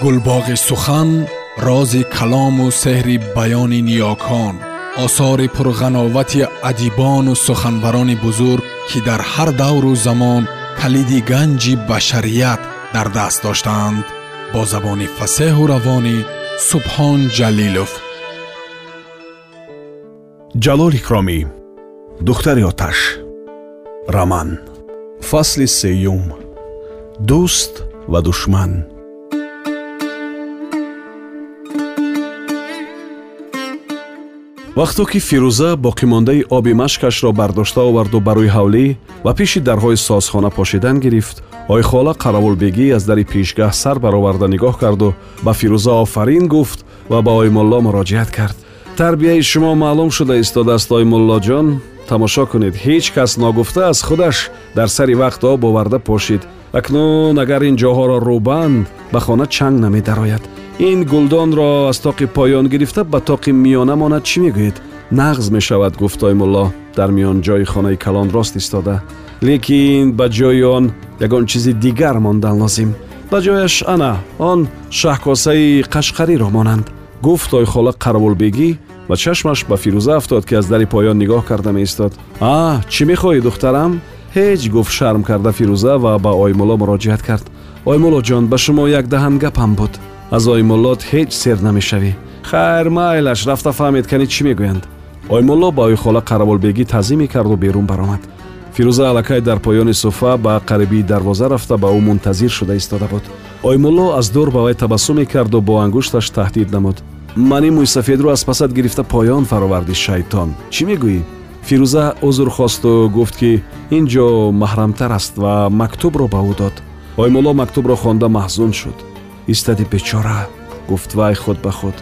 гулбоғи сухан рози калому сеҳри баёни ниёкон осори пурғановати адибону суханбарони бузург ки дар ҳар давру замон калиди ганҷи башарият дар даст доштаанд бо забони фасеҳу равонӣ субҳон ҷалилов ҷалол икромӣ духтари оташ раман фасли сеюм дӯст ва душман вақто ки фирӯза боқимондаи оби машкашро бардошта оварду ба рӯи ҳавлӣ ва пеши дарҳои созхона пошидан гирифт ойхола қаравулбегӣ аз дари пешгаҳ сар бароварда нигоҳ карду ба фирӯза офарин гуфт ва ба оймулло муроҷиат кард. Тарбияи шумо маълум шуда истодааст оймуллоҷон тамошо кунед. Ҳеҷ кас ногуфта аз худаш. Дар сари вақт об оварда пошид. Акнун агар ин ҷоҳоро рӯбанд ба хона чанг намедарояд ин гулдонро аз тоқи поён гирифта ба тоқи миёна монад чӣ мегӯед нағз мешавад гуфт оймулло дар миёнҷои хонаи калон рост истода лекин ба ҷои он ягон чизи дигар мондан лозим ба ҷояш ана он шаҳкосаи қашқариро монанд гуфт ойхола қаравулбегӣ ва чашмаш ба фирӯза афтод ки аз дари поён нигоҳ карда меистод а чӣ мехоҳӣ духтарам ҳеҷ гуфт шарм карда фирӯза ва ба оймулло муроҷиат кард оймулло ҷон ба шумо як даҳан гапам буд аз оймуллот ҳеҷ сер намешавӣ. Хайр майлаш рафта фаҳмед кани чӣ мегӯянд? Оймулло ба ойхола қаравулбегӣ тазиме карду берун баромад. Фирӯза аллакай дар поёни суфа ба қарибии дарвоза рафта ба ӯ мунтазир шуда истода буд. Оймулло аз дур ба вай табассуме карду бо ангушташ таҳдид намуд. Ман ин мӯйсафедро аз пасат гирифта поён фаровардӣ шайтон. Чӣ мегӯӣ? Фирӯза узр хосту гуфт ки ин ҷо маҳрамтар аст ва мактубро ба ӯ дод. Оймулло мактубро хонда маҳзун шуд истади бечора гуфт вай худ ба худ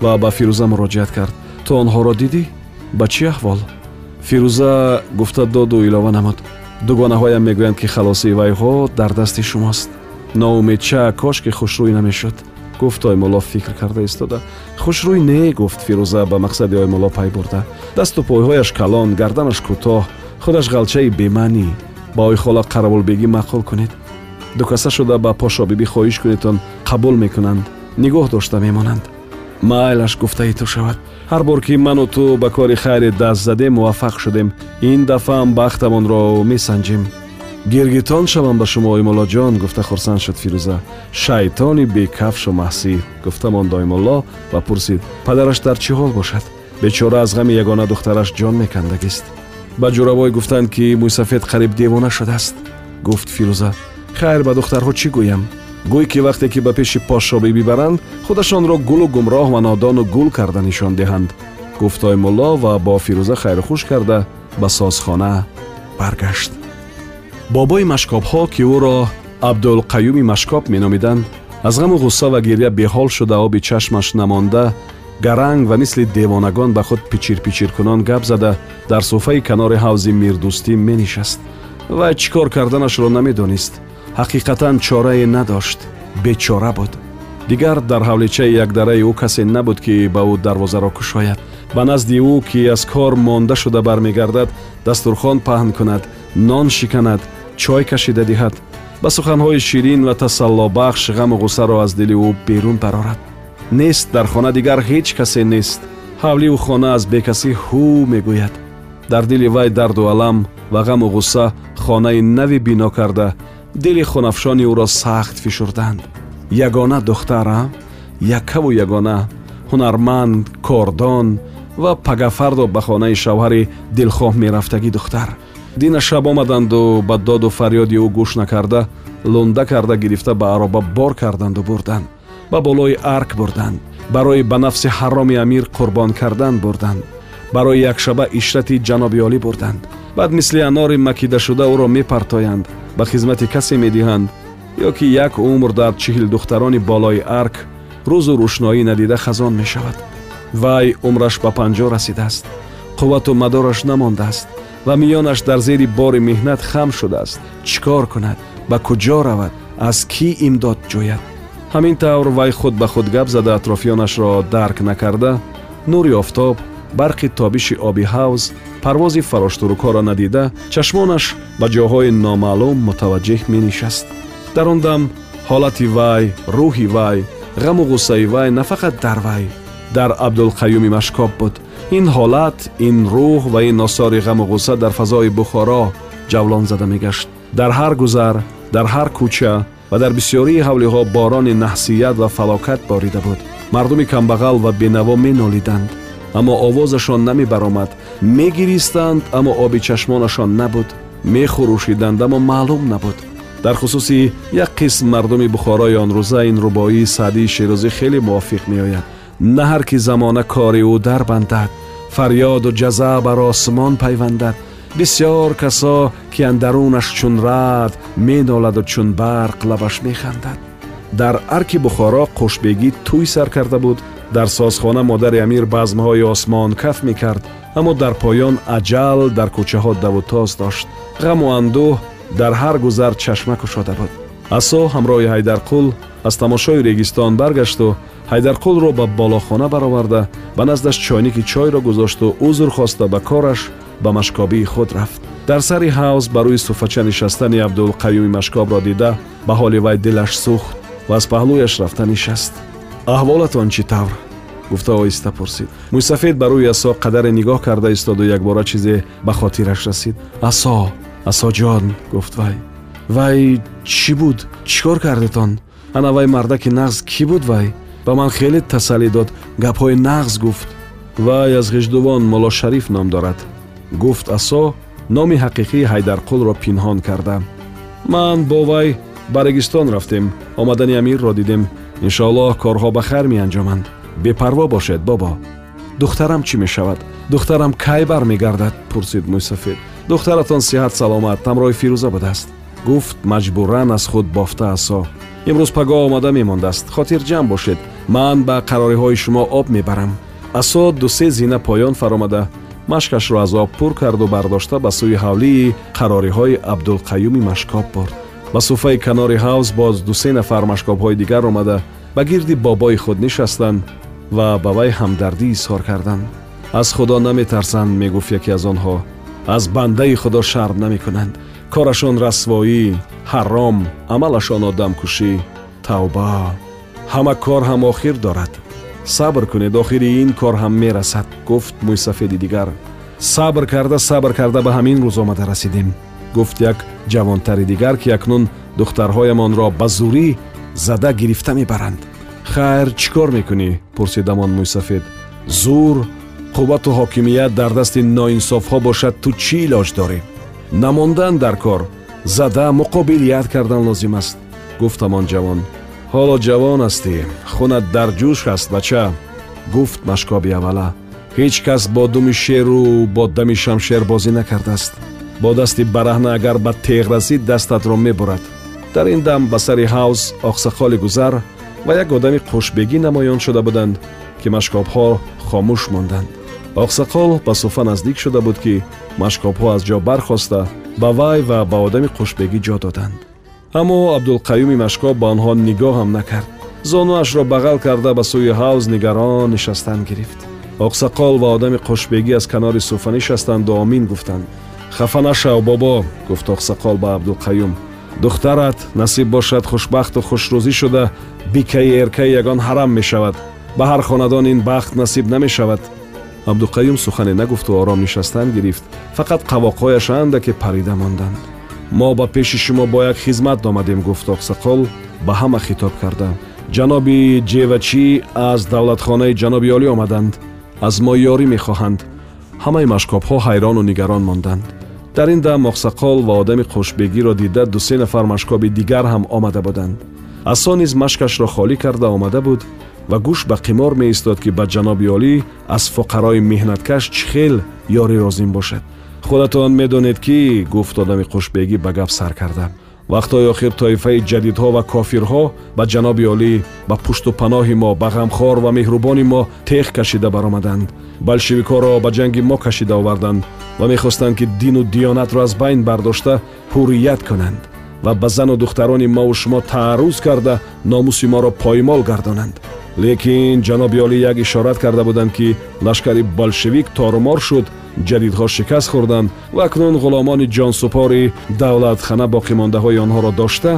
ва ба фирӯза муроҷиат кард. Ту онҳоро дидӣ? Ба чӣ аҳвол? Фирӯза гуфта доду илова намуд дугонаҳоям мегӯянд ки халосии вайҳо дар дасти шумост. Ноумедча кош ки хушрӯй намешуд. Гуфт оймулло фикр карда истода хушрӯй не гуфт фирӯза ба мақсади оймулло пай бурда дасту пойҳояш калон гарданаш кӯтоҳ худаш ғалчаи бемаънӣ ба ойхола қаравулбегӣ маъқул кунед дукаса шуда ба пошобибӣ хоҳиш кунедтон қабул мекунанд нигоҳ дошта мемонанд. Майлаш гуфтаи ту шавад. Ҳар бор ки ману ту ба кори хайре даст задем муваффақ шудем. Ин дафъам бахтамонро месанҷем. Гиргитон шавам ба шумо оймуллоҷон гуфта хурсанд шуд фирӯза. Шайтони бекафшу маҳсӣ гуфта монд оймулло ва пурсид падараш дар чӣ ҳол бошад? Бечора аз ғами ягона духтараш ҷон мекандагист. Ба ҷуравой гуфтанд ки мӯйсафед қариб девона шудааст гуфт фирӯза хайр ба духтарҳо чӣ гӯям? Гӯй ки вақте ки ба пеши пошобӣ бибаранд худашонро гулу гумроҳ ва нодону гул карда нишон диҳанд. Гуфт оймулло ва бо фирӯза хайрухуш карда ба созхона баргашт. Бобои машкобҳо ки ӯро абдулқаюми машкоб меномиданд аз ғаму ғусса ва гирья беҳол шуда оби чашмаш намонда гаранг ва мисли девонагон ба худ пичирпичиркунон гап зада дар суфаи канори ҳавзи мирдӯстӣ менишаст. Вай чӣ кор карданашро намедонист ҳақиқатан чорае надошт бечора буд. Дигар дар ҳавличаи якдараи ӯ касе набуд ки ба ӯ дарвозаро кушояд ба назди ӯ ки аз кор монда шуда бармегардад дастурхон паҳн кунад нон шиканад чой кашида диҳад. Ба суханҳои ширин ва тасаллобахш ғаму ғусаро аз дили ӯ берун барорад. Нест дар хона дигар ҳеҷ касе нест. Ҳавливу хона аз бекасӣ ҳӯ мегӯяд. Дар дили вай дарду алам ва ғаму ғусса хонаи наве бино карда дили хунафшони ӯро сахт фишурданд. Ягона духтара якаву ягона ҳунарманд кордон ва пагафарду ба хонаи шавҳари дилхоҳ мерафтагӣ духтар. Дина шаб омаданду ба доду фарёди ӯ гӯш накарда лунда карда гирифта ба ароба бор карданду бурданд ба болои арк бурданд барои ба нафси ҳароми амир қурбон кардан бурданд барои якшаба ишрати ҷаноби олӣ бурданд баъд мисли анори макидашуда ӯро мепартоянд ба хизмати касе медиҳанд ё ки як умр дар чиҳил духтарони болои арк рӯзу рӯшноӣ надида хазон мешавад. Вай умраш ба панҷо расидааст қуввату мадораш намондааст ва миёнаш дар зери бори меҳнат хам шудааст. Чӣ кор кунад? Ба куҷо равад? Аз кӣ имдод ҷӯяд ҳамин тавр вай худ ба худ гап зада атрофиёнашро дарк накарда нури офтоб барқи тобиши оби ҳавз парвози фароштурукҳоро надида чашмонаш ба ҷоҳои номаълум мутаваҷҷеҳ менишаст. Дар он дам ҳолати вай рӯҳи вай ғаму ғуссаи вай на фақат дар вай дар абдулқаюми машкоб буд. Ин ҳолат ин рӯҳ ва ин осори ғаму ғусса дар фазои бухоро ҷавлон зада мегашт. Дар ҳар гузар дар ҳар кӯча ва дар бисёрии ҳавлиҳо борони наҳсият ва фалокат борида буд. Мардуми камбағал ва бенаво менолиданд аммо овозашон намебаромад мегиристанд аммо оби чашмонашон набуд мехурӯшиданд аммо маълум набуд дар хусуси як қисм мардуми бухорои онрӯза ин рубоии саъдии широзӣ хеле мувофиқ меояд на ҳар ки замона кори ӯ дарбандад фарёду ҷаза бар осмон пайвандад бисьёр касо ки андарунаш чун раъд меноладу чун барқ лабаш механдад дар арки бухоро қушбегӣ тӯй сар карда буд дар созхона модари амир базмҳои осмон каф мекард аммо дар поён аҷал дар кӯчаҳо давутоз дошт. Ғаму андӯҳ дар ҳар гузар чашма кушода буд. Асо ҳамроҳи ҳайдарқул аз тамошои регистон баргашту ҳайдарқулро ба болохона бароварда ба наздаш чойники чойро гузошту узр хоста ба кораш ба машкобии худ рафт. Дар сари ҳавз ба рӯи суфача нишастани абдулқаюми машкобро дида ба ҳоли вай дилаш сӯхт ва аз паҳлӯяш рафта нишаст аҳволатон чӣ тавр? гуфта оҳиста пурсид. Мӯйсафед ба рӯи асо қадаре нигоҳ карда истоду якбора чизе ба хотираш расид асо асоҷон гуфт вай вай чӣ буд? Чӣ кор кардетон ана вай мардаки нағз кӣ буд вай? Ба ман хеле тасаллӣ дод гапҳои нағз гуфт. Вай аз ғиҷдувон моло шариф ном дорад гуфт асо номи ҳақиқии ҳайдарқулро пинҳон карда ман бо вай ба регистон рафтем. Омадани амирро дидем. Иншоаллоҳ корҳо ба хайр меанҷоманд. Бепарво бошед бобо. Духтарам чӣ мешавад? Духтарам кай бармегардад? Пурсид мӯйсафед духтаратон сиҳат саломат ҳамроҳи фирӯза будааст. Гуфт маҷбуран аз худ бофта асо. Имрӯз пагоҳ омада мемондааст. Хотирҷамъ бошед. Ман ба қарориҳои шумо об мебарам. Асо дусе зина поён фаромада. Машкашро аз об пур карду бардошта ба сӯи ҳавлии қарориҳои абдулқаюми машкоб бурд ба суфаи канори ҳавз боз дусе нафар машкобҳои дигар омада ба гирди бобои худ нишастанд ва ба вай ҳамдардӣ изҳор карданд. Аз худо наметарсанд мегуфт яке аз онҳо аз бандаи худо шарм намекунанд. Корашон расвоӣ ҳаром амалашон одамкушӣ тавба. Ҳама кор ҳам охир дорад. Сабр кунед охири ин кор ҳам мерасад гуфт мӯйсафеди дигар. Сабр карда сабр карда ба ҳамин рӯз омада расидем гуфт як ҷавонтари дигар ки акнун духтарҳоямонро ба зурӣ зада гирифта мебаранд. Хайр чӣ кор мекунӣ? Пурсидамон мӯйсафед. Зур қуввату ҳокимият дар дасти ноинсофҳо бошад ту чӣ илоҷ дорӣ? Намондан дар кор. Зада муқобилият кардан лозим аст. Гуфтамон ҷавон. Ҳоло ҷавон ҳастӣ хунат дар ҷӯш аст бача? Гуфт машкоби аввала ҳеҷ кас бо думи шеру бо дами шамшер бозӣ накардааст бо дасти бараҳна агар ба теғ расид дастатро мебурад. Дар ин дам ба сари ҳавз оқсақоли гузар ва як одами қушбегӣ намоён шуда буданд ки машкобҳо хомӯш монданд. Оқсақол ба суфа наздик шуда буд ки машкобҳо аз ҷо бархоста ба вай ва ба одами қушбегӣ ҷо доданд. Аммо абдулқаюми машкоб ба онҳо нигоҳам накард. Зонуашро бағал карда ба сӯи ҳавз нигарон нишастан гирифт. Оқсақол ва одами қушбегӣ аз канори суфа нишастанду омин гуфтанд хафа нашав бобо гуфт оқсақол ба абдулқаюм духтарат насиб бошад хушбахту хушрӯзӣ шуда бикаи эркаи ягон ҳарам мешавад. Ба ҳар хонадон ин бахт насиб намешавад абдуқаюм сухане нагуфту ором нишастан гирифт. Фақат қавоқҳояш андаке парида монданд мо ба пеши шумо бо як хизмат омадем гуфт оқсақол ба ҳама хитоб карда. Ҷаноби ҷевачӣ аз давлатхонаи ҷаноби олӣ омаданд. Аз мо ёрӣ мехоҳанд. Ҳамаи машкобҳо ҳайрону нигарон монданд дар ин дам оқсақол ва одами қушбегиро дида дусе нафар машкоби дигар ҳам омада буданд асо низ машкашро холӣ карда омада буд ва гӯш ба қимор меистод ки ба ҷаноби олӣ аз фуқарои меҳнаткаш чӣ хел ёрӣ розим бошад худатон медонед ки гуфт одами қушбегӣ ба гап сар карда вақтҳои охир тоифаи ҷадидҳо ва кофирҳо ба ҷаноби олӣ ба пушту паноҳи мо ба ғамхор ва меҳрубони мо теғ кашида баромаданд. Балшевикҳоро ба ҷанги мо кашида оварданд ва мехостанд ки дину диёнатро аз байн бардошта ҳуррият кунанд ва ба зану духтарони мову шумо таъррӯз карда номуси моро поймол гардонанд. Лекин ҷаноби олӣ як ишорат карда буданд ки лашкари болшевик торумор шуд ҷадидҳо шикаст хӯрданд ва акнун ғуломони ҷонсупори давлатхана боқимондаҳои онҳоро дошта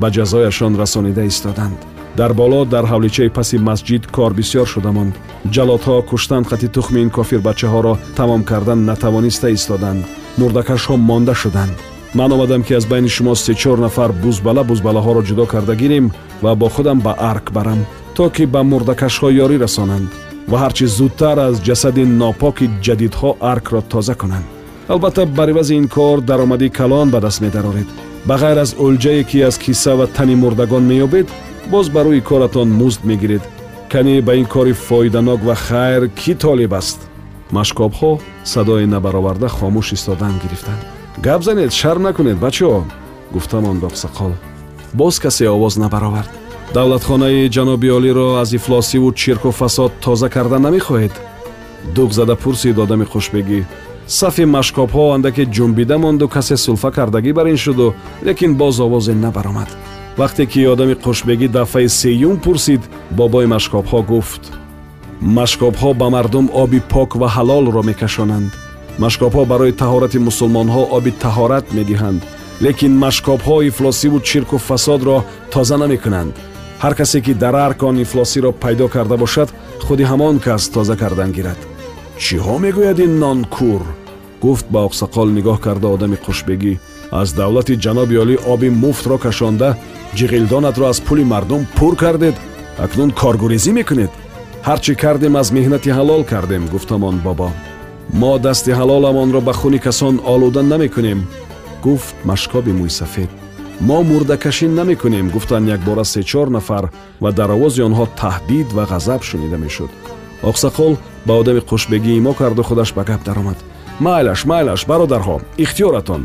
ба ҷазояшон расонида истоданд. Дар боло дар ҳавличаи паси масҷид кор бисьёр шуда монд. Ҷаллодҳо куштан хати тухми ин кофирбачаҳоро тамом кардан натавониста истоданд. Мурдакашҳо монда шуданд. Ман омадам ки аз байни шумо сечор нафар бузбала бузбалаҳоро ҷудо карда гирем ва бо худам ба арк барам то ки ба мурдакашҳо ёрӣ расонанд ва ҳарчи зудтар аз ҷасади нопоки ҷадидҳо аркро тоза кунанд албатта бар ивази ин кор даромадӣ калон ба даст медароред. Ба ғайр аз улҷае ки аз киса ва тани мурдагон меёбед боз ба рӯи коратон музд мегиред. Канӣ ба ин кори фоиданок ва хайр кӣ толиб аст? Машкобҳо садои набароварда хомӯш истодан гирифтанд. Гап занед шарм накунед бачаҳо гуфтамон ба оқсақол боз касе овоз набаровард давлатхонаи ҷаноби олиро аз ифлосиву чирку фасод тоза карда намехоҳед. Дуғ зада пурсид одами хушбегӣ. Сафи машкобҳо андаке ҷунбида монду касе сулфа кардагӣ бар ин шуду лекин боз овозе набаромад. Вақте ки одами қушбегӣ дафъаи сеюм пурсид бобои машкобҳо гуфт. Машкобҳо ба мардум оби пок ва ҳалолро мекашонанд. Машкобҳо барои таҳорати мусулмонҳо оби таҳорат медиҳанд. Лекин машкобҳо ифлосиву чирку фасодро тоза намекунанд ҳар касе ки дар арк он ифлосиро пайдо карда бошад худи ҳамон кас тоза кардан гирад. Чиҳо мегӯяд ин нонкур? гуфт ба оқсақол нигоҳ карда одами хушбегӣ. Аз давлати ҷаноби олӣ оби муфтро кашонда ҷиғилдонатро аз пули мардум пур кардед. Акнун коргурезӣ мекунед. Ҳар чӣ кардем аз меҳнати ҳалол кардем гуфтамон бобо. Мо дасти ҳалоламонро ба хуни касон олуда намекунем гуфт машкоби мӯйсафед мо мурдакашӣ намекунем гуфтанд якбора сечор нафар ва дар овози онҳо таҳдид ва ғазаб шунида мешуд. Оқсақол ба одами қушбегӣ имо карду худаш ба гап даромад. Майлаш майлаш бародарҳо ихтиёратон.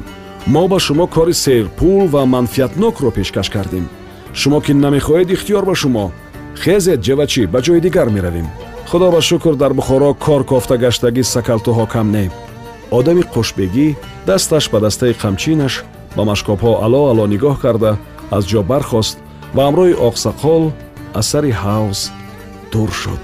Мо ба шумо кори серпул ва манфиатнокро пешкаш кардем. Шумо ки намехоҳед ихтиёр ба шумо хезед ҷевачӣ ба ҷои дигар меравем. Худо ба шукр дар бухоро кор кофта гаштагӣ сакалтуҳо кам не одами қушбегӣ дасташ ба дастаи қамчинаш ба машкобҳо ало ало нигоҳ карда аз ҷо бархост ва ҳамроҳи оқсақол аз сари ҳавз дур шуд